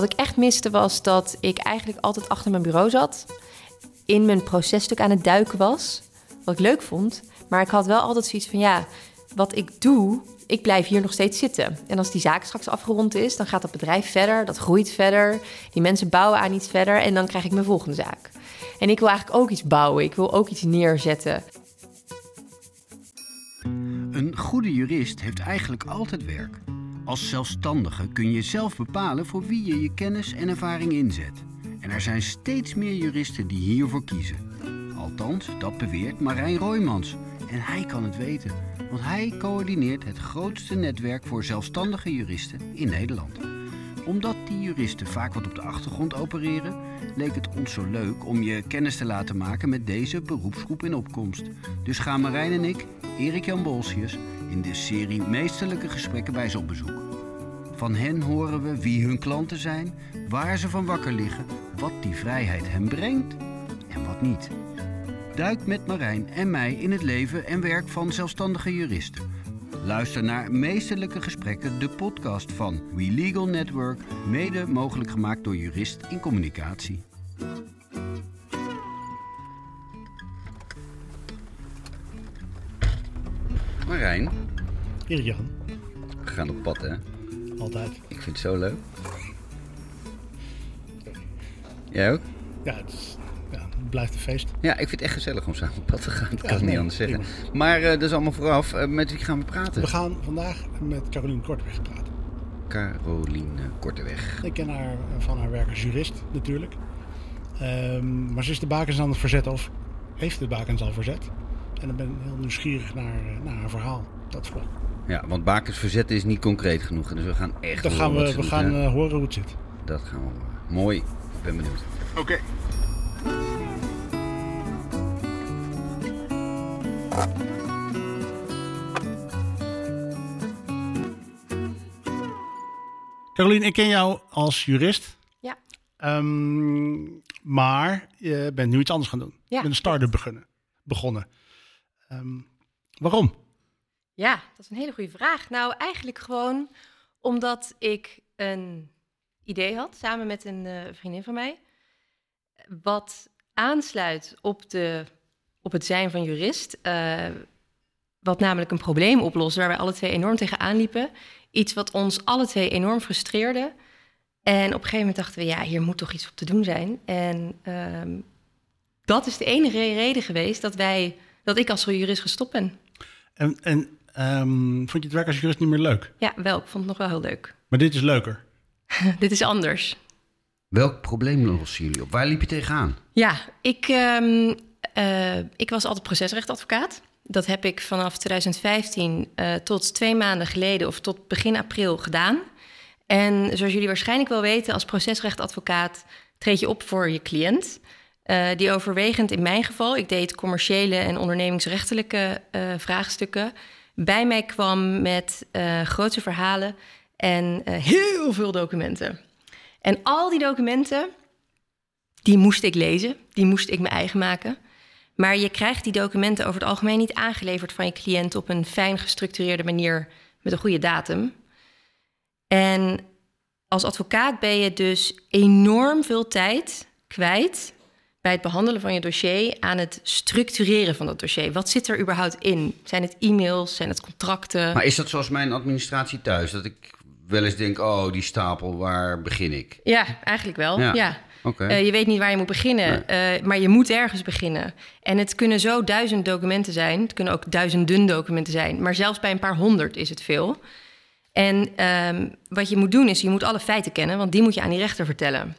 wat ik echt miste was dat ik eigenlijk altijd achter mijn bureau zat. In mijn processtuk aan het duiken was. Wat ik leuk vond. Maar ik had wel altijd zoiets van ja, wat ik doe, ik blijf hier nog steeds zitten. En als die zaak straks afgerond is, dan gaat dat bedrijf verder, dat groeit verder. Die mensen bouwen aan iets verder en dan krijg ik mijn volgende zaak. En ik wil eigenlijk ook iets bouwen, ik wil ook iets neerzetten. Een goede jurist heeft eigenlijk altijd werk. Als zelfstandige kun je zelf bepalen voor wie je je kennis en ervaring inzet. En er zijn steeds meer juristen die hiervoor kiezen. Althans, dat beweert Marijn Roymans. En hij kan het weten, want hij coördineert het grootste netwerk voor zelfstandige juristen in Nederland. Omdat die juristen vaak wat op de achtergrond opereren, leek het ons zo leuk om je kennis te laten maken met deze beroepsgroep in opkomst. Dus gaan Marijn en ik, Erik Jan Bolsius, in de serie Meesterlijke Gesprekken bij ze op bezoek. Van hen horen we wie hun klanten zijn, waar ze van wakker liggen, wat die vrijheid hen brengt en wat niet. Duik met Marijn en mij in het leven en werk van zelfstandige juristen. Luister naar Meesterlijke Gesprekken, de podcast van We Legal Network, mede mogelijk gemaakt door Jurist in Communicatie. Erik Jan, we gaan op pad hè? altijd. Ik vind het zo leuk. Jij ook? Ja, het, is, ja, het blijft een feest. Ja, ik vind het echt gezellig om samen op pad te gaan. Dat Ja, kan ik niet anders zeggen. prima. Maar eh, dat is allemaal vooraf. Eh, met wie gaan we praten? We gaan vandaag met Caroline Kortweg praten. Caroline Korteweg. Ik ken haar van haar werk als jurist natuurlijk. Ehm, maar ze is de bakens aan het verzetten of heeft de bakens al verzet. En ik ben heel nieuwsgierig naar, eh, naar haar verhaal. Dat vooral. Ja, want bakens verzetten is niet concreet genoeg. Dus we gaan echt Dan gaan we, we gaan eh, horen hoe het zit. Dat gaan we horen. Mooi. Ik ben benieuwd. Oké. Caroline, ik ken jou als jurist. Ja. Ehm, maar je bent nu iets anders gaan doen. Je bent een start-up begonnen. begonnen. Ehm, waarom? Ja, dat is een hele goede vraag. Nou, eigenlijk gewoon omdat ik een idee had samen met een eh, vriendin van mij. Wat aansluit op, de, op het zijn van jurist. eh, wat namelijk een probleem oplost waar wij alle twee enorm tegenaan liepen. Iets wat ons alle twee enorm frustreerde. En op een gegeven moment dachten we, ja, hier moet toch iets op te doen zijn. En ehm, dat is de enige reden geweest dat wij, dat ik als jurist gestopt ben. En, en ehm, vond je het werk als jurist niet meer leuk? Ja, wel. Ik vond het nog wel heel leuk. Maar dit is leuker. Dit is anders. Welk probleem lossen jullie op? Waar liep je tegenaan? Ja, ik, ehm, eh, ik was altijd procesrechtadvocaat. Dat heb ik vanaf 2015 eh, tot twee maanden geleden of tot begin april gedaan. En zoals jullie waarschijnlijk wel weten, als procesrechtadvocaat treed je op voor je cliënt. eh, die overwegend in mijn geval, ik deed commerciële en ondernemingsrechtelijke eh, vraagstukken, bij mij kwam met eh, grote verhalen en eh, heel veel documenten. En al die documenten, die moest ik lezen, die moest ik me eigen maken. Maar je krijgt die documenten over het algemeen niet aangeleverd van je cliënt op een fijn gestructureerde manier met een goede datum. En als advocaat ben je dus enorm veel tijd kwijt bij het behandelen van je dossier aan het structureren van dat dossier. Wat zit er überhaupt in? Zijn het e-mails? Zijn het contracten? Maar is dat zoals mijn administratie thuis? Dat ik wel eens denk, oh, die stapel, waar begin ik? Ja, eigenlijk wel. Ja. Ja. Oké. Eh, je weet niet waar je moet beginnen, eh, maar je moet ergens beginnen. En het kunnen zo duizend documenten zijn. Het kunnen ook duizenden documenten zijn. Maar zelfs bij een paar honderd is het veel. En ehm, wat je moet doen is, je moet alle feiten kennen, want die moet je aan die rechter vertellen.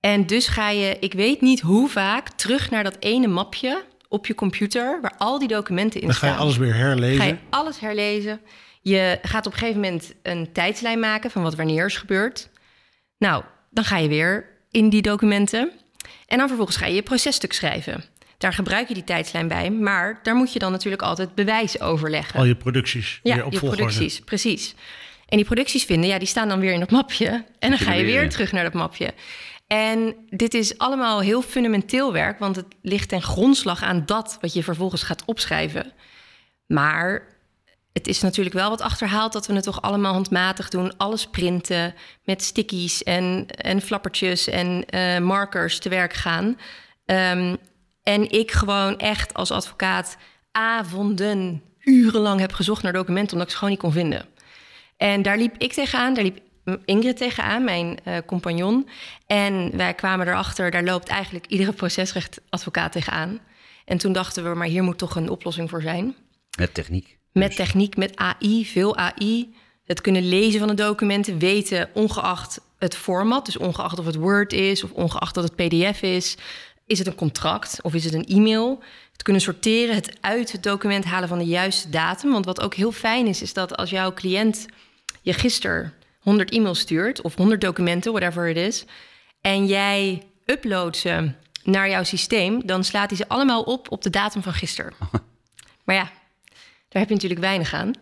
En dus ga je, ik weet niet hoe vaak, terug naar dat ene mapje op je computer waar al die documenten in Dan ga staan. je alles weer herlezen. Ga je alles herlezen. Je gaat op een gegeven moment een tijdslijn maken van wat wanneer is gebeurd. Nou, dan ga je weer in die documenten. En dan vervolgens ga je je processtuk schrijven. Daar gebruik je die tijdslijn bij, maar daar moet je dan natuurlijk altijd bewijs over leggen. Al je producties ja, weer op je producties, precies. En die producties vinden, ja, die staan dan weer in dat mapje. En dan ga je weer terug naar dat mapje. En dit is allemaal heel fundamenteel werk, want het ligt ten grondslag aan dat wat je vervolgens gaat opschrijven. Maar het is natuurlijk wel wat achterhaald dat we het toch allemaal handmatig doen. Alles printen met stickies en, en flappertjes en uh, markers te werk gaan. Um, en ik gewoon echt als advocaat avonden, urenlang heb gezocht naar documenten omdat ik ze gewoon niet kon vinden. En daar liep ik tegenaan, daar liep Ingrid tegenaan, mijn uh, compagnon. En wij kwamen erachter, daar loopt eigenlijk iedere procesrechtadvocaat tegenaan. En toen dachten we, maar hier moet toch een oplossing voor zijn. Met techniek. Met dus. techniek, met AI, veel AI. Het kunnen lezen van de documenten, weten ongeacht het format, dus ongeacht of het Word is of ongeacht dat het PDF is. Is het een contract of is het een e-mail? Het kunnen sorteren, het uit het document halen van de juiste datum. Want wat ook heel fijn is, is dat als jouw cliënt je gisteren 100 e-mails stuurt of 100 documenten, whatever het is, en jij uploadt ze naar jouw systeem, dan slaat hij ze allemaal op op de datum van gisteren. maar ja, daar heb je natuurlijk weinig aan.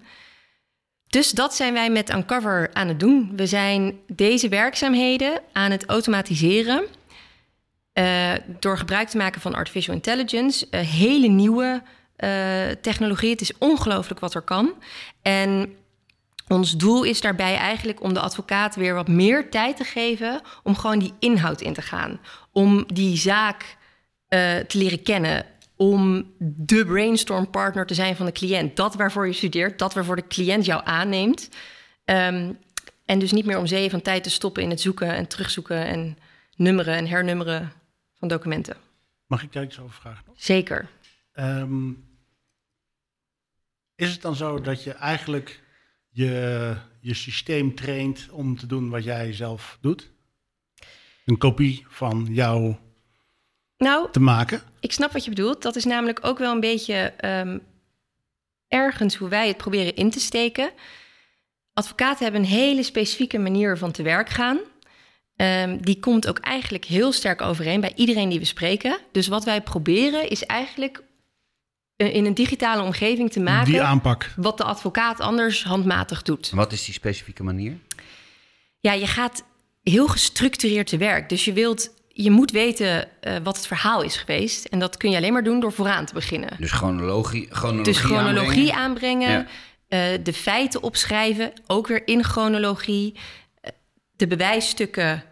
Dus dat zijn wij met Uncover aan het doen. We zijn deze werkzaamheden aan het automatiseren. Uh, door gebruik te maken van artificial intelligence. Uh, hele nieuwe uh, technologie. Het is ongelooflijk wat er kan. En ons doel is daarbij eigenlijk om de advocaat weer wat meer tijd te geven om gewoon die inhoud in te gaan. Om die zaak te leren kennen om de brainstorm partner te zijn van de cliënt. Dat waarvoor je studeert, dat waarvoor de cliënt jou aanneemt. Um, en dus niet meer om zeeën van tijd te stoppen in het zoeken en terugzoeken en nummeren en hernummeren van documenten. Mag ik daar iets over vragen? Zeker. Um, is het dan zo dat je eigenlijk je, je systeem traint om te doen wat jij zelf doet? Een kopie van jouw nou, te maken? Ik snap wat je bedoelt. Dat is namelijk ook wel een beetje um, ergens hoe wij het proberen in te steken. Advocaten hebben een hele specifieke manier van te werk gaan. Um, die komt ook eigenlijk heel sterk overeen bij iedereen die we spreken. Dus wat wij proberen is eigenlijk in een digitale omgeving te maken. Die aanpak. Wat de advocaat anders handmatig doet. Wat is die specifieke manier? Ja, je gaat heel gestructureerd te werk. Dus je wilt je moet weten uh, wat het verhaal is geweest. En dat kun je alleen maar doen door vooraan te beginnen. Dus chronologie, chronologie dus chronologie aanbrengen. aanbrengen ja. uh, de feiten opschrijven, ook weer in chronologie. Uh, de bewijsstukken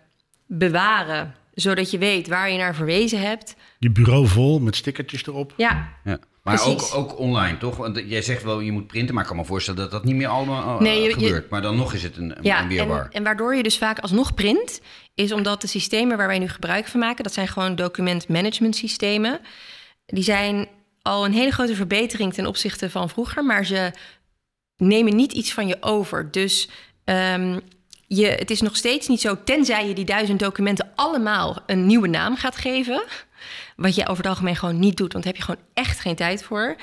bewaren, zodat je weet waar je naar verwezen hebt. Je bureau vol met stickertjes erop. Ja. ja. Maar ook, ook online, toch? Want jij zegt wel, je moet printen, maar ik kan me voorstellen dat dat niet meer allemaal nee, je, gebeurt. maar dan nog is het een, ja, een weerbaar. En, en waardoor je dus vaak alsnog print, is omdat de systemen waar wij nu gebruik van maken, dat zijn gewoon documentmanagement systemen. Die zijn al een hele grote verbetering ten opzichte van vroeger, maar ze nemen niet iets van je over. Dus um, je, het is nog steeds niet zo, tenzij je die duizend documenten allemaal een nieuwe naam gaat geven. Wat je over het algemeen gewoon niet doet, want daar heb je gewoon echt geen tijd voor.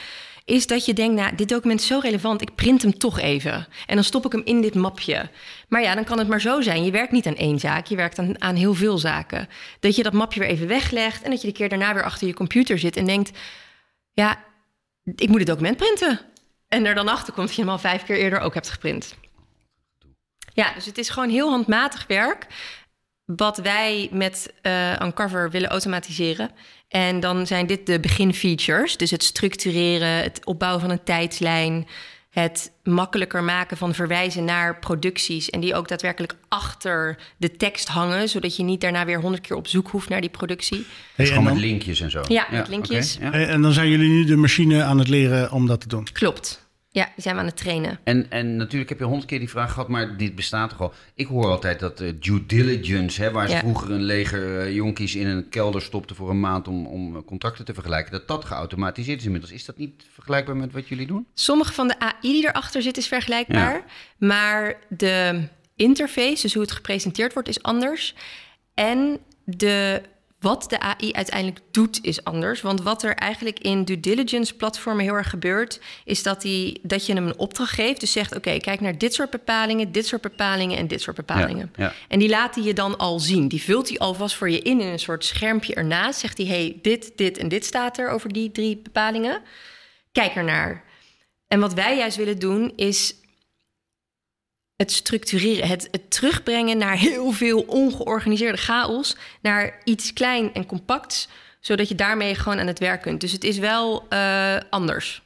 Is dat je denkt, nou, dit document is zo relevant, ik print hem toch even. En dan stop ik hem in dit mapje. Maar ja, dan kan het maar zo zijn. Je werkt niet aan één zaak, je werkt aan, heel veel zaken. Dat je dat mapje weer even weglegt en dat je de keer daarna weer achter je computer zit en denkt: ja, ik moet het document printen. En er dan achter komt dat je hem al vijf keer eerder ook hebt geprint. Ja, dus het is gewoon heel handmatig werk. Wat wij met uh, Uncover willen automatiseren. En dan zijn dit de beginfeatures. Dus het structureren, het opbouwen van een tijdslijn. Het makkelijker maken van verwijzen naar producties. En die ook daadwerkelijk achter de tekst hangen. Zodat je niet daarna weer honderd keer op zoek hoeft naar die productie. Hey, gewoon met linkjes en zo. Ja, met linkjes. Okay, ja. En dan zijn jullie nu de machine aan het leren om dat te doen? Klopt. Ja, die zijn we aan het trainen. En, en natuurlijk heb je honderd keer die vraag gehad, maar dit bestaat toch al. Ik hoor altijd dat uh, due diligence, hè, waar ze vroeger een leger uh, jonkies in een kelder stopten voor een maand om, om contracten te vergelijken, dat dat geautomatiseerd is inmiddels. Is dat niet vergelijkbaar met wat jullie doen? Sommige van de AI die erachter zit is vergelijkbaar, ja. maar de interface, dus hoe het gepresenteerd wordt, is anders. En de wat de AI uiteindelijk doet, is anders. Want wat er eigenlijk in due diligence platformen heel erg gebeurt, is dat, die, dat je hem een opdracht geeft. Dus zegt: Oké, kijk naar dit soort bepalingen, dit soort bepalingen en dit soort bepalingen. Ja, ja. En die laat hij je dan al zien. Die vult hij alvast voor je in in een soort schermpje ernaast. Zegt hij: hey, dit, dit en dit staat er over die drie bepalingen. Kijk ernaar. En wat wij juist willen doen, is het structureren, het, het, terugbrengen naar heel veel ongeorganiseerde chaos, naar iets klein en compacts, zodat je daarmee gewoon aan het werk kunt. Dus het is wel uh, anders.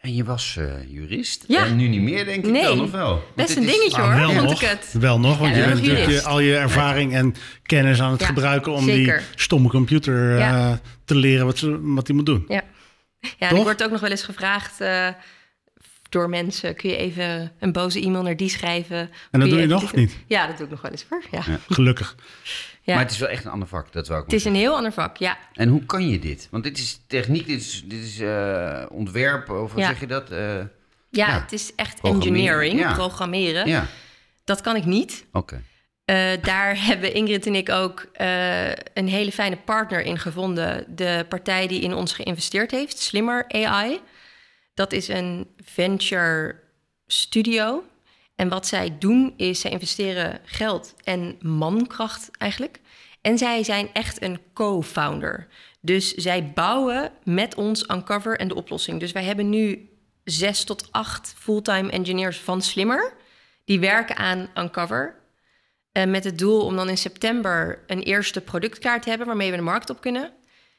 En je was eh, jurist. Ja. En nu niet meer, denk ik Nee. dan, of wel? Want Best een dingetje hoor, wel vond nog, ik het. wel nog, want Ja, je bent natuurlijk je- al je ervaring en kennis aan het Ja, gebruiken om zeker. die stomme computer eh, Ja. te leren wat, ze, wat die moet doen. Ja, ja en ik word ook nog wel eens gevraagd eh, door mensen... kun je even een boze e-mail naar die schrijven? En dat doe je nog niet? Ja, dat doe ik nog wel eens hoor. Ja. Ja. Gelukkig. Ja. Maar het is wel echt een ander vak, dat wou ik Het is een heel ander vak, ja. En hoe kan je dit? Want dit is techniek, dit is, dit is eh, ontwerp, of hoe Ja. zeg je dat? Eh, ja. Ja. het is echt Programmeren, engineering, ja. programmeren. ja, Dat kan ik niet. oké. Eh, daar hebben Ingrid en ik ook eh, een hele fijne partner in gevonden. De partij die in ons geïnvesteerd heeft, Slimmer AI. Dat is een venture studio. En wat zij doen is, zij investeren geld en mankracht eigenlijk. En zij zijn echt een co-founder. Dus zij bouwen met ons Uncover en de oplossing. Dus wij hebben nu zes tot acht fulltime engineers van Slimmer. Die werken aan Uncover. Eh, met het doel om dan in september een eerste productkaart te hebben waarmee we de markt op kunnen.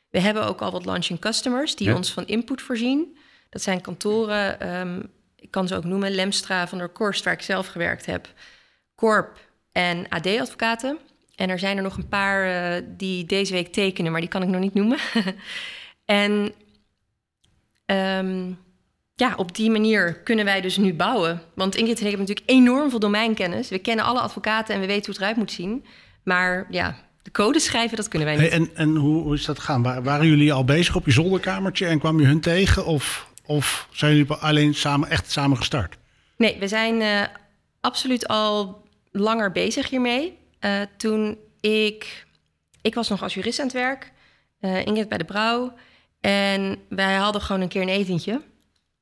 We hebben ook al wat launching customers die Ja. ons van input voorzien. Dat zijn kantoren, ehm, ik kan ze ook noemen, Lemstra van der Korst, waar ik zelf gewerkt heb, Corp en AD-advocaten. En er zijn er nog een paar eh, die deze week tekenen, maar die kan ik nog niet noemen. en ehm, ja, op die manier kunnen wij dus nu bouwen. Want Ingrid en ik hebben natuurlijk enorm veel domeinkennis. We kennen alle advocaten en we weten hoe het eruit moet zien. Maar ja, de code schrijven, dat kunnen wij niet. Hey, en en hoe, hoe is dat gegaan? Wa- Waren jullie al bezig op je zolderkamertje en kwam je hun tegen? Of, of zijn jullie alleen samen, echt samen gestart? Nee, we zijn eh, absoluut al langer bezig hiermee. Eh, toen ik... Ik was nog als jurist aan het werk. eh, Ingrid bij de brouw. En wij hadden gewoon een keer een etentje.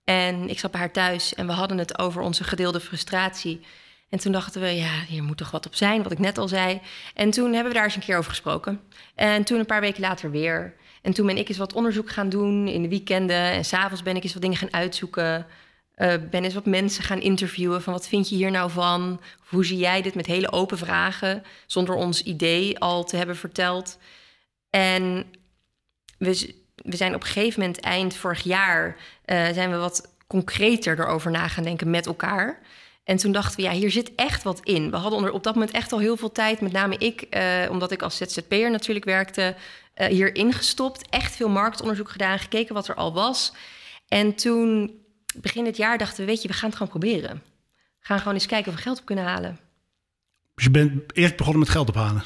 En ik zat bij haar thuis en we hadden het over onze gedeelde frustratie. En toen dachten we, ja, hier moet toch wat op zijn, wat ik net al zei. En toen hebben we daar eens een keer over gesproken. En toen een paar weken later weer. En toen ben ik eens wat onderzoek gaan doen in de weekenden. En s'avonds ben ik eens wat dingen gaan uitzoeken. Eh, ben eens wat mensen gaan interviewen van wat vind je hier nou van? Hoe zie jij dit met hele open vragen, zonder ons idee al te hebben verteld. En we, we zijn op een gegeven moment eind vorig jaar eh, zijn we wat concreter erover na gaan denken met elkaar. En toen dachten we, ja, hier zit echt wat in. We hadden onder, op dat moment echt al heel veel tijd, met name ik, eh, omdat ik als ZZP'er natuurlijk werkte, eh hierin gestopt. Echt veel marktonderzoek gedaan, gekeken wat er al was. En toen, begin dit jaar, dachten we, weet je, we gaan het gewoon proberen. We gaan gewoon eens kijken of we geld op kunnen halen. Dus je bent eerst begonnen met geld ophalen.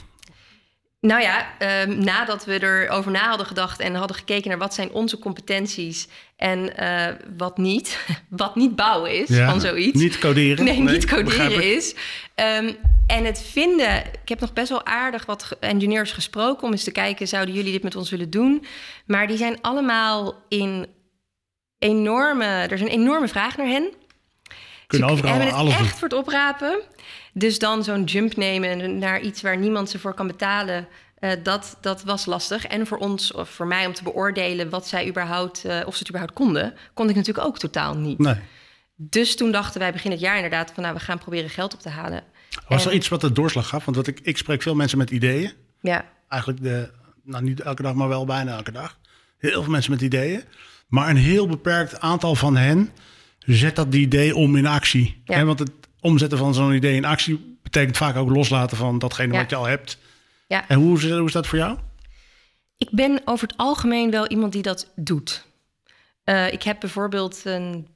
Nou ja, ehm, nadat we erover na hadden gedacht en hadden gekeken naar wat zijn onze competenties en eh, wat niet, wat niet bouwen is Ja, van zoiets. Niet coderen. Nee, niet coderen is. Ehm, en het vinden, ik heb nog best wel aardig wat engineers gesproken om eens te kijken, zouden jullie dit met ons willen doen? Maar die zijn allemaal in enorme, er is een enorme vraag naar hen. Kunnen Ze overal hebben het alles doen. echt voor het oprapen. Dus dan zo'n jump nemen naar iets waar niemand ze voor kan betalen. eh, dat, dat was lastig. En voor ons, of voor mij, om te beoordelen wat zij überhaupt, eh, of ze het überhaupt konden, kon ik natuurlijk ook totaal niet. Nee. Dus toen dachten wij begin het jaar inderdaad van, nou, we gaan proberen geld op te halen. Was er iets wat de doorslag gaf? Want wat ik, ik spreek veel mensen met ideeën. Ja, Eigenlijk de, nou niet elke dag, maar wel bijna elke dag. Heel veel mensen met ideeën. Maar een heel beperkt aantal van hen zet dat idee om in actie. Ja. Want het omzetten van zo'n idee in actie betekent vaak ook loslaten van datgene Ja. wat je al hebt. ja. En hoe is, hoe is dat voor jou? Ik ben over het algemeen wel iemand die dat doet. Eh, ik heb bijvoorbeeld een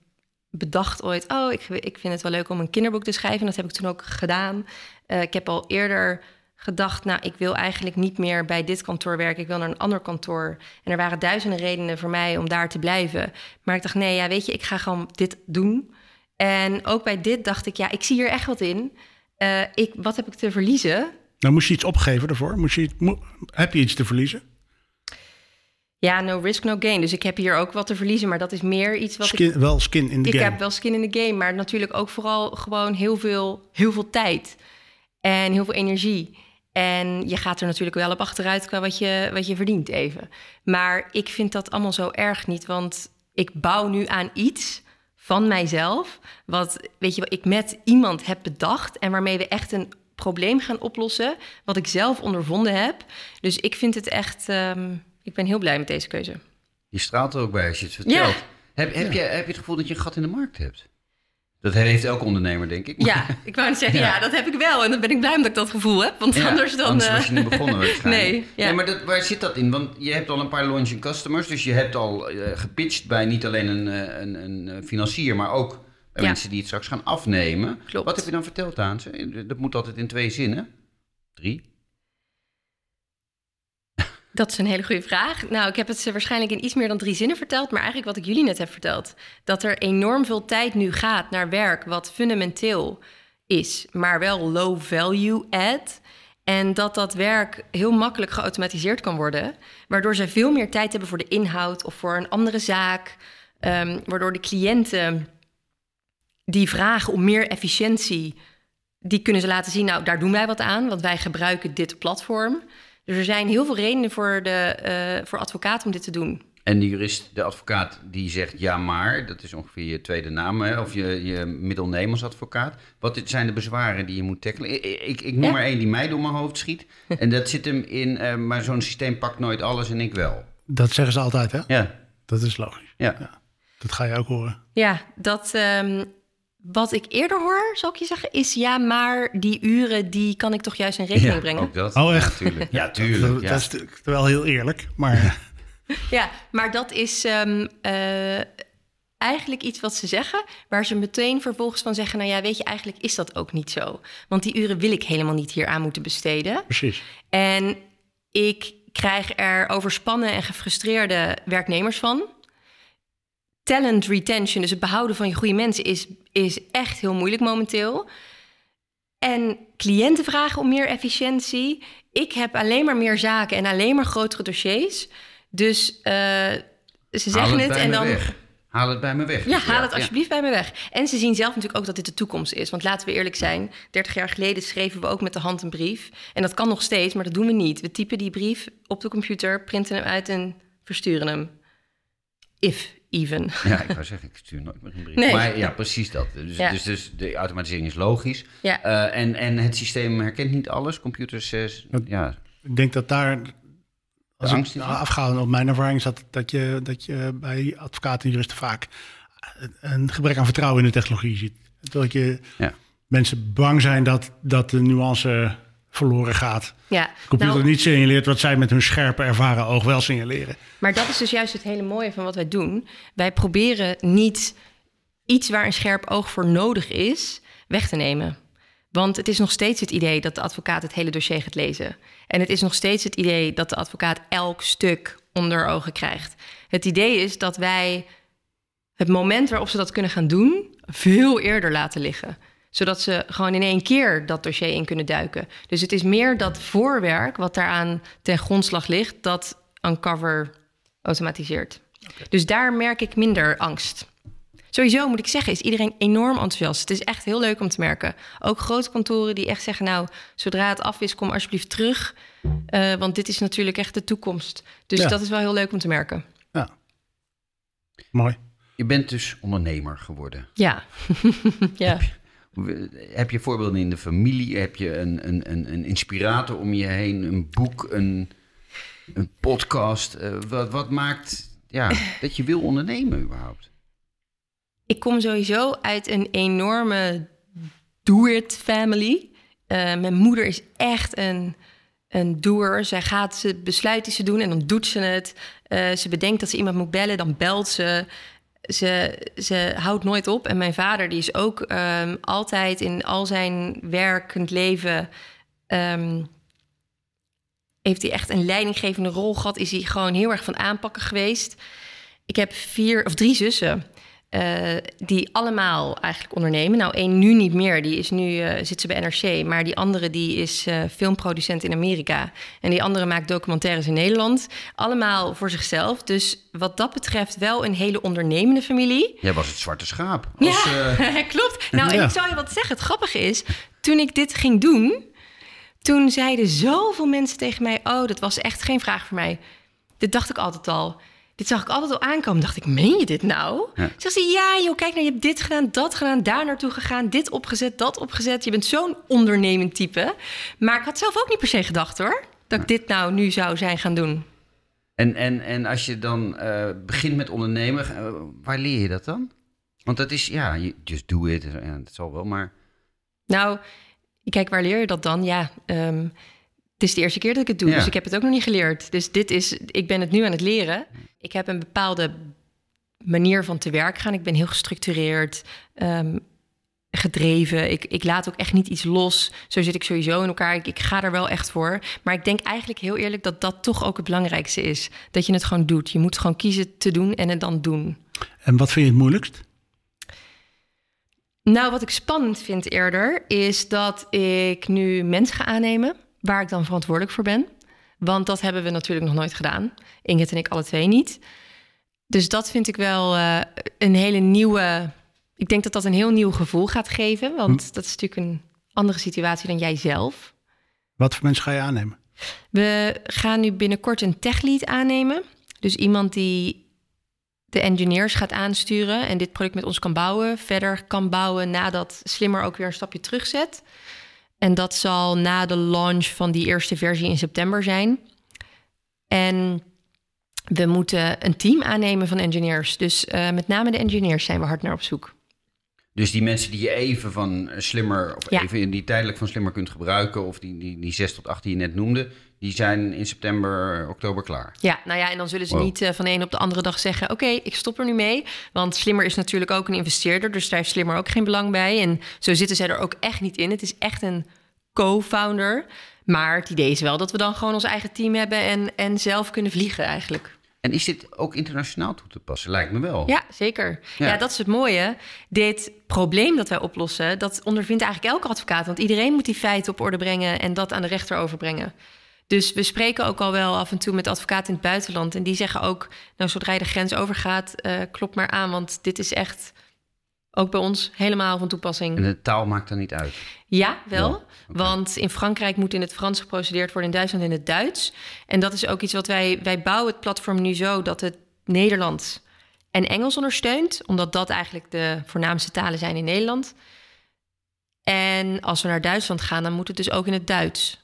bedacht ooit... oh, ik, ik vind het wel leuk om een kinderboek te schrijven. Dat heb ik toen ook gedaan. Eh, ik heb al eerder gedacht... nou, ik wil eigenlijk niet meer bij dit kantoor werken. Ik wil naar een ander kantoor. En er waren duizenden redenen voor mij om daar te blijven. Maar ik dacht, nee, ja, weet je, ik ga gewoon dit doen. En ook bij dit dacht ik, ja, ik zie hier echt wat in. Eh, ik, wat heb ik te verliezen? Nou, moest je iets opgeven daarvoor? Moest je, mo- heb je iets te verliezen? Ja, no risk, no gain. Dus ik heb hier ook wat te verliezen. Maar dat is meer iets wat ik wel skin in de ik game. heb wel skin in the game, maar natuurlijk ook vooral gewoon heel veel, heel veel tijd en heel veel energie. En je gaat er natuurlijk wel op achteruit qua wat je, wat je verdient even. Maar ik vind dat allemaal zo erg niet, want ik bouw nu aan iets van mijzelf, wat weet je, wat ik met iemand heb bedacht en waarmee we echt een probleem gaan oplossen, wat ik zelf ondervonden heb. Dus ik vind het echt, ehm, ik ben heel blij met deze keuze. Je straalt er ook bij als je het vertelt. Heb, heb, je, heb je het gevoel dat je een gat in de markt hebt? Dat heeft elke ondernemer, denk ik. Ja, ik wou net zeggen, ja. dat heb ik wel. En dan ben ik blij dat ik dat gevoel heb. Want Ja, anders dan... Anders eh, was je niet begonnen waarschijnlijk. Nee, ja. Nee, maar dat, waar zit dat in? Want je hebt al een paar launching customers. Dus je hebt al eh, gepitcht bij niet alleen een, eh, een, een eh, financier, maar ook bij mensen die het straks gaan afnemen. Klopt. Wat heb je dan verteld aan ze? Dat moet altijd in twee zinnen. Drie. Dat is een hele goede vraag. Nou, ik heb het ze waarschijnlijk in iets meer dan drie zinnen verteld, maar eigenlijk wat ik jullie net heb verteld. Dat er enorm veel tijd nu gaat naar werk wat fundamenteel is, maar wel low value add. En dat dat werk heel makkelijk geautomatiseerd kan worden, waardoor zij veel meer tijd hebben voor de inhoud of voor een andere zaak. Ehm, waardoor de cliënten die vragen om meer efficiëntie, die kunnen ze laten zien, nou, daar doen wij wat aan, want wij gebruiken dit platform. Dus er zijn heel veel redenen voor, de, eh, voor advocaten om dit te doen. En de jurist, de advocaat, die zegt ja maar. Dat is ongeveer je tweede naam, hè? of je, je middelneem als advocaat. Wat zijn de bezwaren die je moet tackelen? Ik, ik, ik noem Ja. maar één die mij door mijn hoofd schiet. en dat zit hem in, eh, maar zo'n systeem pakt nooit alles en ik wel. Dat zeggen ze altijd, hè? Ja, Dat is logisch. ja. Dat ga je ook horen. Ja, dat, ehm, wat ik eerder hoor, zal ik je zeggen, is ja, maar die uren, die kan ik toch juist in rekening Ja, brengen. ook dat. Oh, echt? Ja, tuurlijk. Ja, Dat, tuurlijk. Ja. dat is natuurlijk wel heel eerlijk, maar Ja, maar dat is ehm, eh, eigenlijk iets wat ze zeggen, waar ze meteen vervolgens van zeggen, nou ja, weet je, eigenlijk is dat ook niet zo. Want die uren wil ik helemaal niet hier aan moeten besteden. precies. En ik krijg er overspannen en gefrustreerde werknemers van. Talent retention, dus het behouden van je goede mensen, is, is echt heel moeilijk momenteel. En cliënten vragen om meer efficiëntie. Ik heb alleen maar meer zaken en alleen maar grotere dossiers. Dus eh, ze zeggen het, bij en dan. weg. Haal het bij me weg. Ja, haal het alsjeblieft bij me weg. En ze zien zelf natuurlijk ook dat dit de toekomst is. Want laten we eerlijk zijn, 30 jaar geleden schreven we ook met de hand een brief. En dat kan nog steeds, maar dat doen we niet. We typen die brief op de computer, printen hem uit en versturen hem. If even. Ja, ik wou zeggen, ik stuur nooit meer een brief. Nee. Maar ja, precies dat. Dus, Ja. dus, dus de automatisering is logisch. Ja. Eh, en, en het systeem herkent niet alles. Computers, eh, ja, Ik denk dat daar, als angst ik afgaand op mijn ervaring, is dat, dat, je, dat je bij advocaten en juristen vaak een gebrek aan vertrouwen in de technologie ziet. Dat je Ja. mensen bang zijn dat, dat de nuance verloren gaat. Ja, De computer nou, niet signaleert wat zij met hun scherpe, ervaren oog wel signaleren. maar dat is dus juist het hele mooie van wat wij doen. Wij proberen niet iets waar een scherp oog voor nodig is, weg te nemen. Want het is nog steeds het idee dat de advocaat het hele dossier gaat lezen. En het is nog steeds het idee dat de advocaat elk stuk onder ogen krijgt. Het idee is dat wij het moment waarop ze dat kunnen gaan doen, veel eerder laten liggen. Zodat ze gewoon in één keer dat dossier in kunnen duiken. Dus het is meer dat voorwerk wat daaraan ten grondslag ligt, dat Uncover automatiseert. Dus daar merk ik minder angst. Sowieso moet ik zeggen, is iedereen enorm enthousiast. Het is echt heel leuk om te merken. Ook grote kantoren die echt zeggen: Nou, zodra het af is, kom alsjeblieft terug. Eh, want dit is natuurlijk echt de toekomst. Dus Ja. dat is wel heel leuk om te merken. Ja. Mooi. Je bent dus ondernemer geworden. Ja. ja. Heb je voorbeelden in de familie? Heb je een, een, een, een inspirator om je heen? Een boek, een, een podcast? Eh, wat, wat maakt ja, dat je wil ondernemen überhaupt? Ik kom sowieso uit een enorme do-it family. Eh, mijn moeder is echt een, een doer. Zij gaat, ze besluit iets te doen en dan doet ze het. Eh, ze bedenkt dat ze iemand moet bellen, dan belt ze. Ze, ze houdt nooit op. En mijn vader, die is ook ehm, altijd in al zijn werkend leven... ehm, heeft hij echt een leidinggevende rol gehad. Is hij gewoon heel erg van aanpakken geweest. Ik heb vier of drie zussen. Eh, die allemaal eigenlijk ondernemen. Nou, één nu niet meer. Die is nu, eh, zit ze bij NRC. Maar die andere die is eh, filmproducent in Amerika. En die andere maakt documentaires in Nederland. Allemaal voor zichzelf. Dus wat dat betreft wel een hele ondernemende familie. Jij was het zwarte schaap. Als, ja, klopt. Nou, en ik zal je wat zeggen. Het grappige is, toen ik dit ging doen... toen zeiden zoveel mensen tegen mij... oh, dat was echt geen vraag voor mij. Dit dacht ik altijd al. Dit zag ik altijd al aankomen. Dacht ik, meen je dit nou? Ja. Zeg ze, ja joh, kijk nou, je hebt dit gedaan, dat gedaan... daar naartoe gegaan, dit opgezet, dat opgezet. Je bent zo'n ondernemend type. Maar ik had zelf ook niet per se gedacht hoor... dat ik dit nou nu zou zijn gaan doen. En, en, en als je dan eh, begint met ondernemen, eh, waar leer je dat dan? Want dat is, ja, je- just do it. Ja, dat zal wel, maar... Nou, kijk, waar leer je dat dan? Ja, ehm, het is de eerste keer dat ik het doe, Ja. dus ik heb het ook nog niet geleerd. Dus dit is, ik ben het nu aan het leren. Ik heb een bepaalde manier van te werk gaan. Ik ben heel gestructureerd, ehm, gedreven. Ik, ik laat ook echt niet iets los. Zo zit ik sowieso in elkaar. Ik, ik ga er wel echt voor. Maar ik denk eigenlijk heel eerlijk dat dat toch ook het belangrijkste is. Dat je het gewoon doet. Je moet gewoon kiezen te doen en het dan doen. En wat vind je het moeilijkst? Nou, wat ik spannend vind eerder is dat ik nu mensen ga aannemen waar ik dan verantwoordelijk voor ben. Want dat hebben we natuurlijk nog nooit gedaan. Ingrid en ik alle twee niet. Dus dat vind ik wel eh, een hele nieuwe. Ik denk dat dat een heel nieuw gevoel gaat geven. Want dat is natuurlijk een andere situatie dan jij zelf. Wat voor mensen ga je aannemen? We gaan nu binnenkort een techlead aannemen. Dus iemand die de engineers gaat aansturen en dit product met ons kan bouwen. Verder kan bouwen nadat Slimmer ook weer een stapje terugzet. En dat zal na de launch van die eerste versie in september zijn. En we moeten een team aannemen van engineers. Dus eh, met name de engineers zijn we hard naar op zoek. Dus die mensen die je even van eh, slimmer, of Ja. even die tijdelijk van slimmer kunt gebruiken, of die, die, die 6 tot 8 die je net noemde, die zijn in september, oktober klaar. Ja, nou ja, en dan zullen ze Wow. niet eh, van de een op de andere dag zeggen: Oké, ik stop er nu mee. Want Slimmer is natuurlijk ook een investeerder, dus daar heeft Slimmer ook geen belang bij. En zo zitten zij er ook echt niet in. Het is echt een co-founder. Maar het idee is wel dat we dan gewoon ons eigen team hebben en, en zelf kunnen vliegen eigenlijk. En is dit ook internationaal toe te passen? Lijkt me wel. Ja, zeker. Ja. Ja. dat is het mooie. Dit probleem dat wij oplossen, dat ondervindt eigenlijk elke advocaat. Want iedereen moet die feiten op orde brengen en dat aan de rechter overbrengen. Dus we spreken ook al wel af en toe met advocaten in het buitenland. En die zeggen ook, nou zodra je de grens overgaat, eh klop maar aan. Want dit is echt ook bij ons helemaal van toepassing. En de taal maakt dan niet uit. Ja, wel. Ja. Want in Frankrijk moet in het Frans geprocedeerd worden, in Duitsland in het Duits. En dat is ook iets wat wij... Wij bouwen het platform nu zo dat het Nederlands en Engels ondersteunt. Omdat dat eigenlijk de voornaamste talen zijn in Nederland. En als we naar Duitsland gaan, dan moet het dus ook in het Duits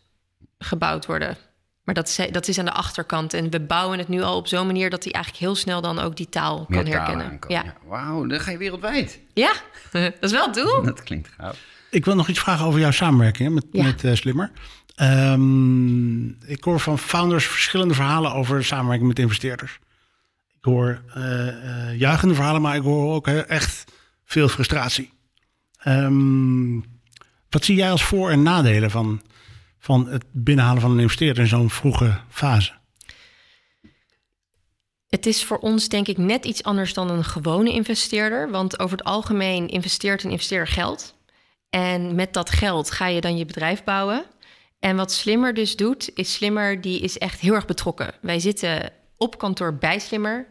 gebouwd worden. Maar dat is, dat is aan de achterkant. En we bouwen het nu al op zo'n manier dat hij eigenlijk heel snel dan ook die taal Meer kan herkennen. kan. Ja. Ja, Wauw, dan ga je wereldwijd. ja, dat is wel het doel. Dat klinkt gaaf. Ik wil nog iets vragen over jouw samenwerking hè, met, Ja. met eh, Slimmer. Ehm, ik hoor van founders verschillende verhalen over samenwerking met investeerders. Ik hoor eh, eh, juichende verhalen, maar ik hoor ook hè, echt veel frustratie. Ehm, wat zie jij als voor- en nadelen van, van het binnenhalen van een investeerder in zo'n vroege fase? Het is voor ons denk ik net iets anders dan een gewone investeerder. Want over het algemeen investeert een investeerder geld. En met dat geld ga je dan je bedrijf bouwen. En wat Slimmer dus doet, is Slimmer die is echt heel erg betrokken. Wij zitten op kantoor bij Slimmer.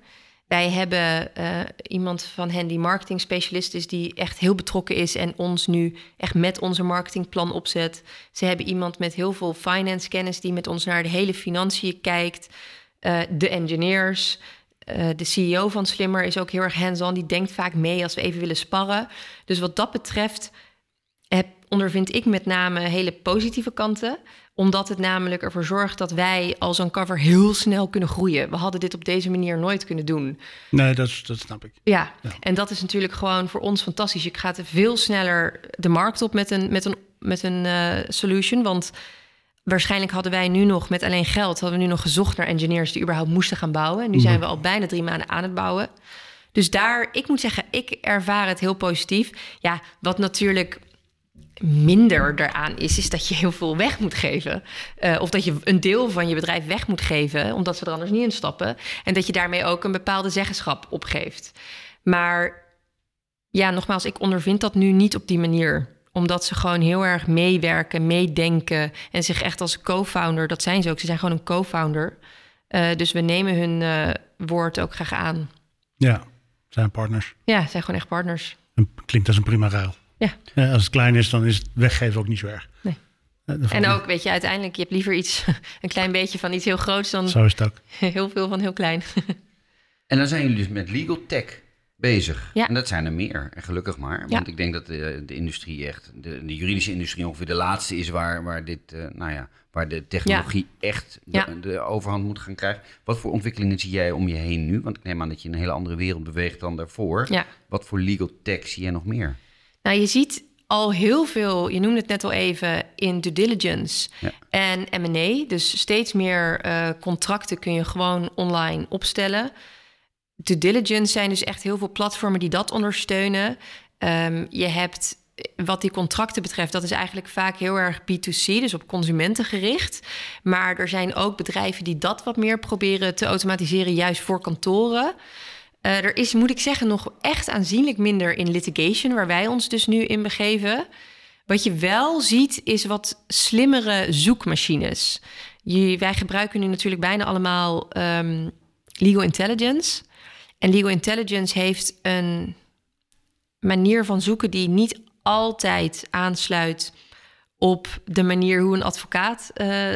Wij hebben eh, iemand van hen die marketing specialist is, die echt heel betrokken is en ons nu echt met onze marketingplan opzet. Ze hebben iemand met heel veel finance kennis die met ons naar de hele financiën kijkt. Eh, de engineers. Eh, de CEO van Slimmer is ook heel erg hands-on. Die denkt vaak mee als we even willen sparren. Dus wat dat betreft heb, ondervind ik met name hele positieve kanten. Omdat het namelijk ervoor zorgt dat wij als een cover heel snel kunnen groeien. We hadden dit op deze manier nooit kunnen doen. Nee, dat, dat snap ik. Ja, Ja. en dat is natuurlijk gewoon voor ons fantastisch. Je gaat veel sneller de markt op met een, met een, met een eh, solution. Want waarschijnlijk hadden wij nu nog met alleen geld... hadden we nu nog gezocht naar engineers die überhaupt moesten gaan bouwen. En nu zijn we al bijna drie maanden aan het bouwen. Dus daar, ik moet zeggen, ik ervaar het heel positief. Ja, wat natuurlijk minder daaraan is, is dat je heel veel weg moet geven. Eh, of dat je een deel van je bedrijf weg moet geven, omdat ze er anders niet in stappen. En dat je daarmee ook een bepaalde zeggenschap opgeeft. Maar ja, nogmaals, ik ondervind dat nu niet op die manier. Omdat ze gewoon heel erg meewerken, meedenken. En zich echt als co-founder, dat zijn ze ook. Ze zijn gewoon een co-founder. Eh, dus we nemen hun eh, woord ook graag aan. Ja, zijn partners. Ja, zijn gewoon echt partners. Klinkt als een prima ruil. Ja. Ja, als het klein is, dan is het weggeven ook niet zo erg. Nee. Eh, En ook, weet je, uiteindelijk, je hebt liever iets, een klein beetje van iets heel groots dan Zo is het ook. heel veel van heel klein. En dan zijn jullie dus met Legal Tech bezig. Ja. En dat zijn er meer, en gelukkig maar. Ja. Want ik denk dat de, de industrie echt, de, de juridische industrie ongeveer de laatste is waar, waar dit, eh, nou ja, waar de technologie echt de, Ja. de overhand moet gaan krijgen. Wat voor ontwikkelingen zie jij om je heen nu? Want ik neem aan dat je in een hele andere wereld beweegt dan daarvoor. Ja. Wat voor legal tech zie jij nog meer? Nou, je ziet al heel veel, je noemde het net al even, in due diligence Ja. en M&A. Dus steeds meer eh, contracten kun je gewoon online opstellen. Due diligence zijn dus echt heel veel platformen die dat ondersteunen. Ehm, je hebt, wat die contracten betreft, dat is eigenlijk vaak heel erg B2C, dus op consumenten gericht. Maar er zijn ook bedrijven die dat wat meer proberen te automatiseren, juist voor kantoren. Eh, er is, moet ik zeggen, nog echt aanzienlijk minder in litigation, waar wij ons dus nu in begeven. Wat je wel ziet, is wat slimmere zoekmachines. Wij gebruiken nu natuurlijk bijna allemaal ehm, legal intelligence. En legal intelligence heeft een manier van zoeken die niet altijd aansluit op de manier hoe een advocaat eh,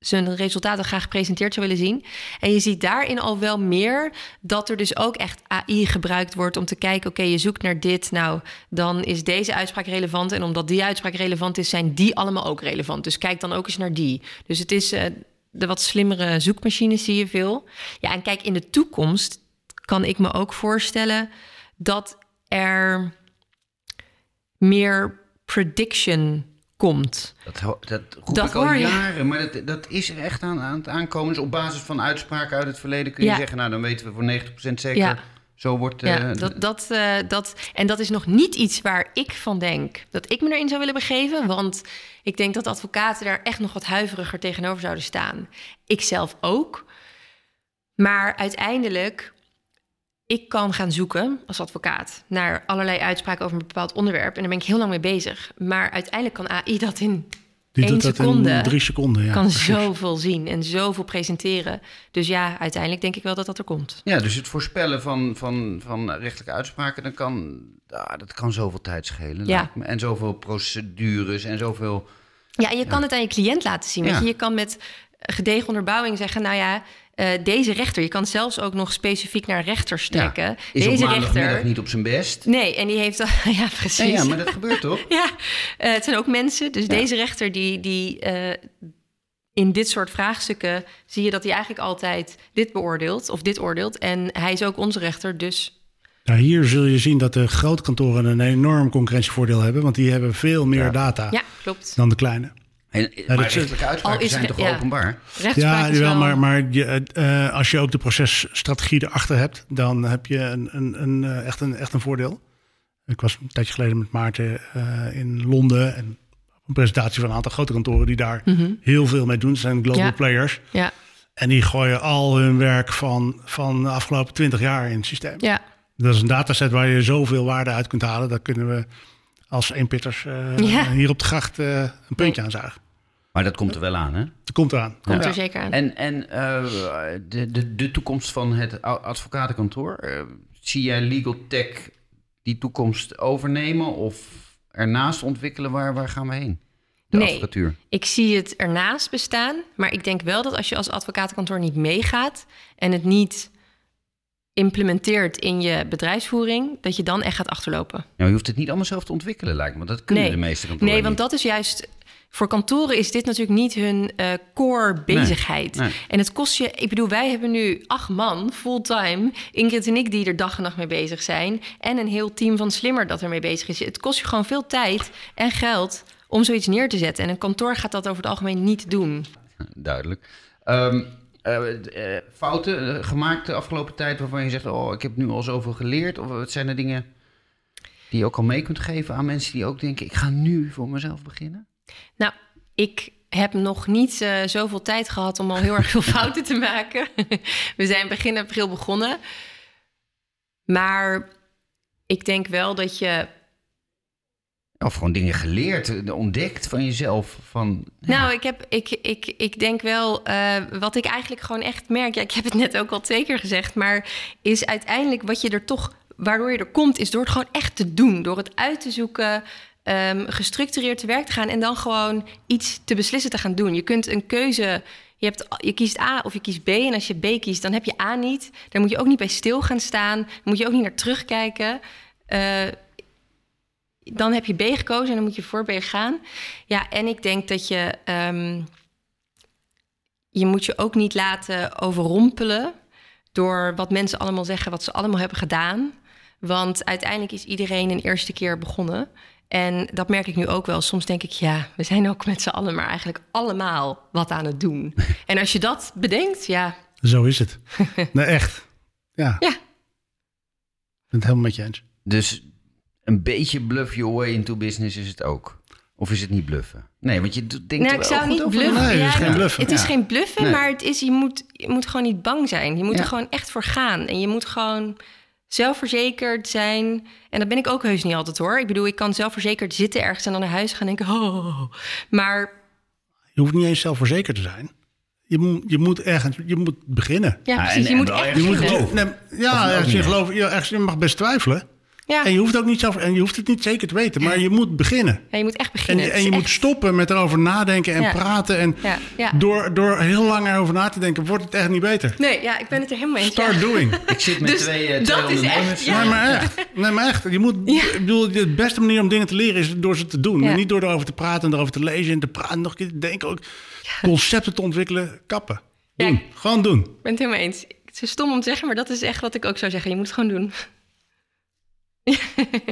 zijn resultaten graag gepresenteerd zou willen zien. En je ziet daarin al wel meer dat er dus ook echt AI gebruikt wordt om te kijken: oké, je zoekt naar dit, nou dan is deze uitspraak relevant. En omdat die uitspraak relevant is, zijn die allemaal ook relevant. Dus kijk dan ook eens naar die. Dus het is eh, de wat slimmere zoekmachines zie je veel. Ja, en kijk, in de toekomst kan ik me ook voorstellen dat er meer prediction komt. Dat, ho- dat roep Dat ik al je. jaren, maar dat, dat is er echt aan, aan het aankomen. Dus op basis van uitspraken uit het verleden kun je Ja. zeggen... nou, dan weten we voor 90% zeker, Ja. zo wordt... Ja, eh, dat, dat, eh, dat, en dat is nog niet iets waar ik van denk dat ik me erin zou willen begeven. Want ik denk dat advocaten daar echt nog wat huiveriger tegenover zouden staan. Ik zelf ook. Maar uiteindelijk, ik kan gaan zoeken als advocaat naar allerlei uitspraken over een bepaald onderwerp. En daar ben ik heel lang mee bezig. Maar uiteindelijk kan AI dat in Die Eén doet dat seconde in drie seconden. Ja, kan precies. zoveel zien en zoveel presenteren. Dus ja, uiteindelijk denk ik wel dat dat er komt. Ja, dus het voorspellen van, van, van rechtelijke uitspraken... Dan kan, ah, dat kan zoveel tijd schelen. Ja. En zoveel procedures en zoveel... Ja, en je kan het aan je cliënt laten zien. Weet Ja. je? je kan met gedegen onderbouwing zeggen, nou ja, eh, deze rechter, je kan zelfs ook nog specifiek naar rechters trekken. Ja, is op deze maandagmiddag rechter. niet op zijn best. Nee, en die heeft ja, precies. Ja, ja, maar dat gebeurt toch? Ja, eh, het zijn ook mensen. Dus deze rechter die, die eh, in dit soort vraagstukken zie je dat hij eigenlijk altijd dit beoordeelt of dit oordeelt. En hij is ook onze rechter, dus Nou, hier zul je zien dat de grote kantoren een enorm concurrentievoordeel hebben, want die hebben veel meer data ja, klopt. dan de kleine. En, dat maar is- rechtelijke Al uitspraken is zijn toch ja. openbaar? Ja, wel... maar, maar je, eh, als je ook de processtrategie erachter hebt, dan heb je een, een, een, eh, echt, een, echt een voordeel. Ik was een tijdje geleden met Maarten eh, in Londen en op een presentatie van een aantal grote kantoren die daar heel veel mee doen. Het zijn global Ja. players. Ja, En die gooien al hun werk van, van de afgelopen twintig jaar in het systeem. ja, Dat is een dataset waar je zoveel waarde uit kunt halen. Daar kunnen we als eenpitters eh Ja. hier op de gracht eh, een puntje aan zagen. Maar dat komt er wel aan, hè? Dat komt eraan. komt Ja. er zeker aan. En, en eh, de, de, de toekomst van het advocatenkantoor, eh, zie jij legal tech die toekomst overnemen of ernaast ontwikkelen? Waar, waar gaan we heen? De Nee. advocatuur. Ik zie het ernaast bestaan, maar ik denk wel dat als je als advocatenkantoor niet meegaat en het niet implementeert in je bedrijfsvoering, dat je dan echt gaat achterlopen. Nou, je hoeft het niet allemaal zelf te ontwikkelen, lijkt me. Dat kunnen Nee. de meeste kantoren Nee, want dat is juist. Voor kantoren is dit natuurlijk niet hun eh, core bezigheid. nee. En het kost je. Ik bedoel, wij hebben nu acht man fulltime. Ingrid en ik die er dag en nacht mee bezig zijn. En een heel team van Slimmer dat ermee bezig is. Het kost je gewoon veel tijd en geld om zoiets neer te zetten. En een kantoor gaat dat over het algemeen niet doen. Duidelijk. Ehm, eh, eh, fouten eh, gemaakt de afgelopen tijd waarvan je zegt... oh, ik heb nu al zoveel geleerd? Of wat zijn er dingen die je ook al mee kunt geven aan mensen die ook denken... ik ga nu voor mezelf beginnen? Nou, ik heb nog niet eh, zoveel tijd gehad om al heel erg veel fouten te maken. We zijn begin april begonnen. Maar ik denk wel dat je. Of gewoon dingen geleerd, eh, ontdekt van jezelf. Van, Nou, ik, heb, ik, ik, ik denk wel, eh, wat ik eigenlijk gewoon echt merk. Ja, ik heb het net ook al twee keer gezegd. Maar is uiteindelijk wat je er toch. Waardoor je er komt, is door het gewoon echt te doen. Door het uit te zoeken. ehm, gestructureerd te werk te gaan en dan gewoon iets te beslissen te gaan doen. Je kunt een keuze Je, hebt, je kiest A of je kiest B. En als je B kiest, dan heb je A niet. Daar moet je ook niet bij stil gaan staan. Moet je ook niet naar terugkijken. Eh, dan heb je B gekozen en dan moet je voor B gaan. Ja, en ik denk dat je... ehm, je moet je ook niet laten overrompelen... door wat mensen allemaal zeggen, wat ze allemaal hebben gedaan. Want uiteindelijk is iedereen een eerste keer begonnen... En dat merk ik nu ook wel. Soms denk ik, ja, we zijn ook met z'n allen, maar eigenlijk allemaal wat aan het doen. En als je dat bedenkt, ja, Zo is het. nee, echt. Ja. Ja. Ik ben het helemaal met je eens. Dus een beetje bluff your way into business is het ook. Of is het niet bluffen? Nee, want je doet- denkt nou, ik wel zou goed niet over bluffen. Nee, het is Ja, geen bluffen. Het is Ja. geen bluffen, Nee. maar het is, je, moet, je moet gewoon niet bang zijn. Je moet Ja. er gewoon echt voor gaan. En je moet gewoon zelfverzekerd zijn. En dat ben ik ook heus niet altijd hoor. Ik bedoel, ik kan zelfverzekerd zitten ergens en dan naar huis gaan en denken... Oh. Maar Je hoeft niet eens zelfverzekerd te zijn. Je moet, je moet ergens, je moet beginnen. ja, Ja, precies, en- je en moet echt Je moet, nee, ja, Of ook ergens niet in eens. geloven. Ja, ergens, je mag best twijfelen. Ja. En je hoeft ook niet zelf, en je hoeft het niet zeker te weten, maar je moet beginnen. ja, je moet echt En, beginnen. en is je moet stoppen met erover nadenken en Ja. praten. En Ja, ja. Door, door heel lang erover na te denken, wordt het echt niet beter. Nee, ja, ik ben het er helemaal eens. Start ja. doing. Ik zit met Dus twee, eh, dat is echt. Nee, maar echt. Nee, maar echt. Je moet, Ja. ik bedoel, de beste manier om dingen te leren is door ze te doen. Ja. En niet door erover te praten en erover te lezen en te praten. Nog een keer te denken ook. Concepten te ontwikkelen. Kappen. Doen. Gewoon doen. Ik ben het helemaal eens. Het is stom om te zeggen, maar dat is echt wat ik ook zou zeggen. Je moet het gewoon doen.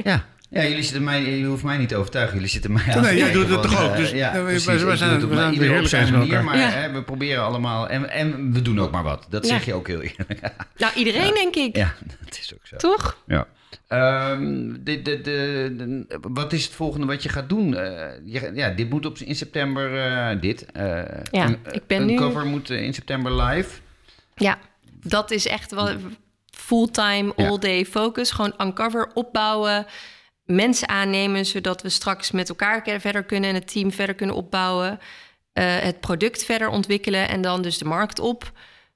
Ja. Ja, jullie zitten mij, je hoeft mij niet te overtuigen. Jullie zitten mij aan Nee, jij doet het toch ook? eh, Dus, ja, eh, precies. doe zijn- het op we zijn ieder op zijn manier, elkaar. maar Ja. hè, we proberen allemaal... En, en we doen ook maar wat. Dat Ja. zeg je ook heel eerlijk. Nou, iedereen denk ik. ja, dat is ook zo. Toch? Ja. Ehm, de, de, de, de- wat is het volgende wat je gaat doen? Eh, je, ja, dit moet op, in september, eh, dit. eh, Ja, een, ik ben een nu- cover moet in september live. Ja, dat is echt wel fulltime, Ja. all-day focus. Gewoon uncover, opbouwen, mensen aannemen... zodat we straks met elkaar verder kunnen... en het team verder kunnen opbouwen. eh, het product verder ontwikkelen en dan dus de markt op.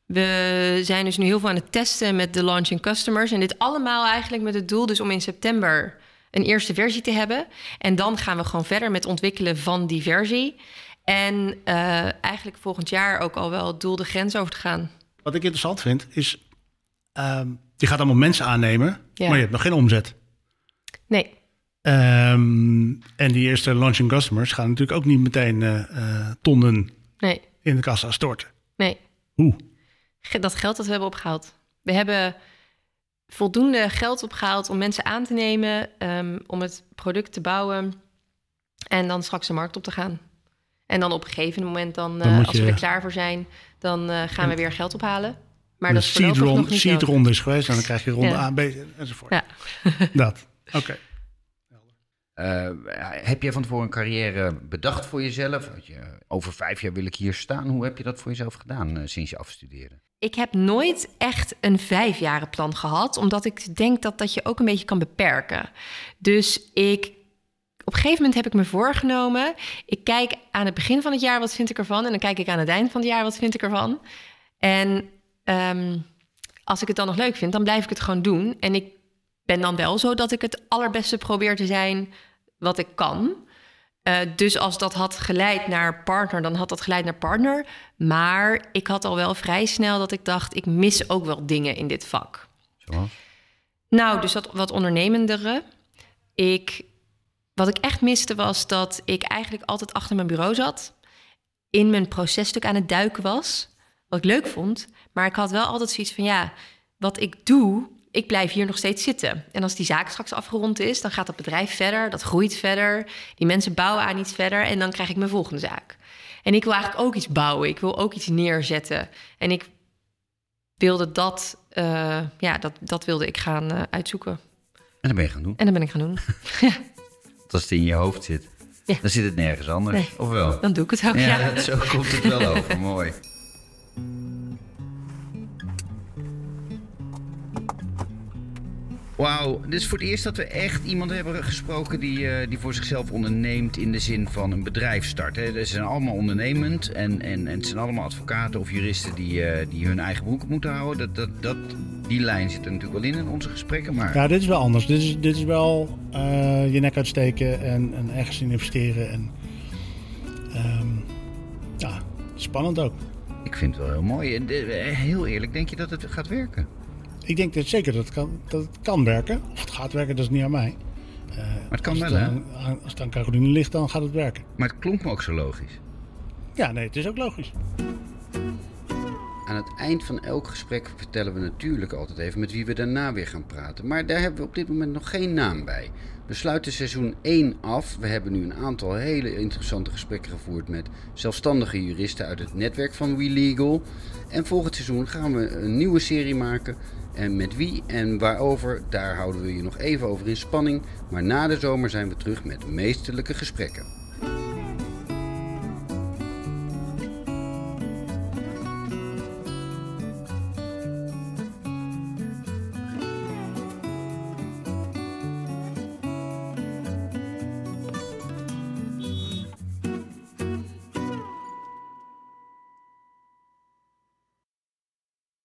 We zijn dus nu heel veel aan het testen met de launching customers. En dit allemaal eigenlijk met het doel dus om in september... een eerste versie te hebben. En dan gaan we gewoon verder met ontwikkelen van die versie... En eh, eigenlijk volgend jaar ook al wel het doel de grens over te gaan. Wat ik interessant vind is. Ehm, je gaat allemaal mensen aannemen. Ja. Maar je hebt nog geen omzet. Nee, Ehm, en die eerste launching customers gaan natuurlijk ook niet meteen eh, tonnen nee, in de kassa storten. nee. Hoe? Dat geld dat we hebben opgehaald. We hebben voldoende geld opgehaald om mensen aan te nemen, ehm, om het product te bouwen en dan straks de markt op te gaan. En dan op een gegeven moment, dan, Dan eh, als we je- er klaar voor zijn, dan gaan we weer geld ophalen. Maar de dat is nog niet seed ronde is geweest. En dan krijg je ronde Ja. A, B enzovoort. Ja. Dat. Oké. Eh, heb jij van tevoren een carrière bedacht voor jezelf? Je, over vijf jaar wil ik hier staan. Hoe heb je dat voor jezelf gedaan eh, sinds je afstudeerde? Ik heb nooit echt een vijfjarenplan gehad, omdat ik denk dat dat je ook een beetje kan beperken. Dus ik, op een gegeven moment heb ik me voorgenomen, ik kijk aan het begin van het jaar wat vind ik ervan en dan kijk ik aan het eind van het jaar wat vind ik ervan. En ehm, als ik het dan nog leuk vind, dan blijf ik het gewoon doen. En ik ben dan wel zo dat ik het allerbeste probeer te zijn wat ik kan. Eh, dus als dat had geleid naar partner, dan had dat geleid naar partner. Maar ik had al wel vrij snel dat ik dacht, ik mis ook wel dingen in dit vak. Zoals? Nou, dus dat wat ondernemendere. Ik, wat ik echt miste was dat ik eigenlijk altijd achter mijn bureau zat. In mijn processtuk aan het duiken was. Wat ik leuk vond. Maar ik had wel altijd zoiets van, ja, wat ik doe, ik blijf hier nog steeds zitten. En als die zaak straks afgerond is, dan gaat dat bedrijf verder. Dat groeit verder. Die mensen bouwen aan iets verder. En dan krijg ik mijn volgende zaak. En ik wil eigenlijk ook iets bouwen. Ik wil ook iets neerzetten. En ik wilde dat, eh, ja, dat, dat wilde ik gaan eh, uitzoeken. En dat ben je gaan doen. En dat ben ik gaan doen. Als het in je hoofd zit, Ja. dan zit het nergens anders. Nee. Of wel? Dan doe ik het ook, Ja, ja. zo komt het wel over. Mooi. Wauw, dit is voor het eerst dat we echt iemand hebben gesproken die, eh, die voor zichzelf onderneemt in de zin van een bedrijf starten. Ze zijn allemaal ondernemend en, en, en het zijn allemaal advocaten of juristen die, eh, die hun eigen broek moeten houden. Dat, dat, dat, die lijn zit er natuurlijk wel in in onze gesprekken, maar Ja, dit is wel anders. Dit is, dit is wel eh, je nek uitsteken en, en ergens in investeren. En, ehm, ja, spannend ook. Ik vind het wel heel mooi. En heel eerlijk, denk je dat het gaat werken? Ik denk dat zeker dat het kan, dat het kan werken. Of het gaat werken, dat is niet aan mij. Eh, Maar het kan wel, hè? Als het aan Caroline ligt, dan gaat het werken. Maar het klonk me ook zo logisch. Ja, nee, het is ook logisch. Aan het eind van elk gesprek vertellen we natuurlijk altijd even met wie we daarna weer gaan praten. Maar daar hebben we op dit moment nog geen naam bij. We sluiten seizoen 1 af. We hebben nu een aantal hele interessante gesprekken gevoerd met zelfstandige juristen uit het netwerk van WeLegal. En volgend seizoen gaan we een nieuwe serie maken. En met wie en waarover, daar houden we je nog even over in spanning. Maar na de zomer zijn we terug met meesterlijke gesprekken.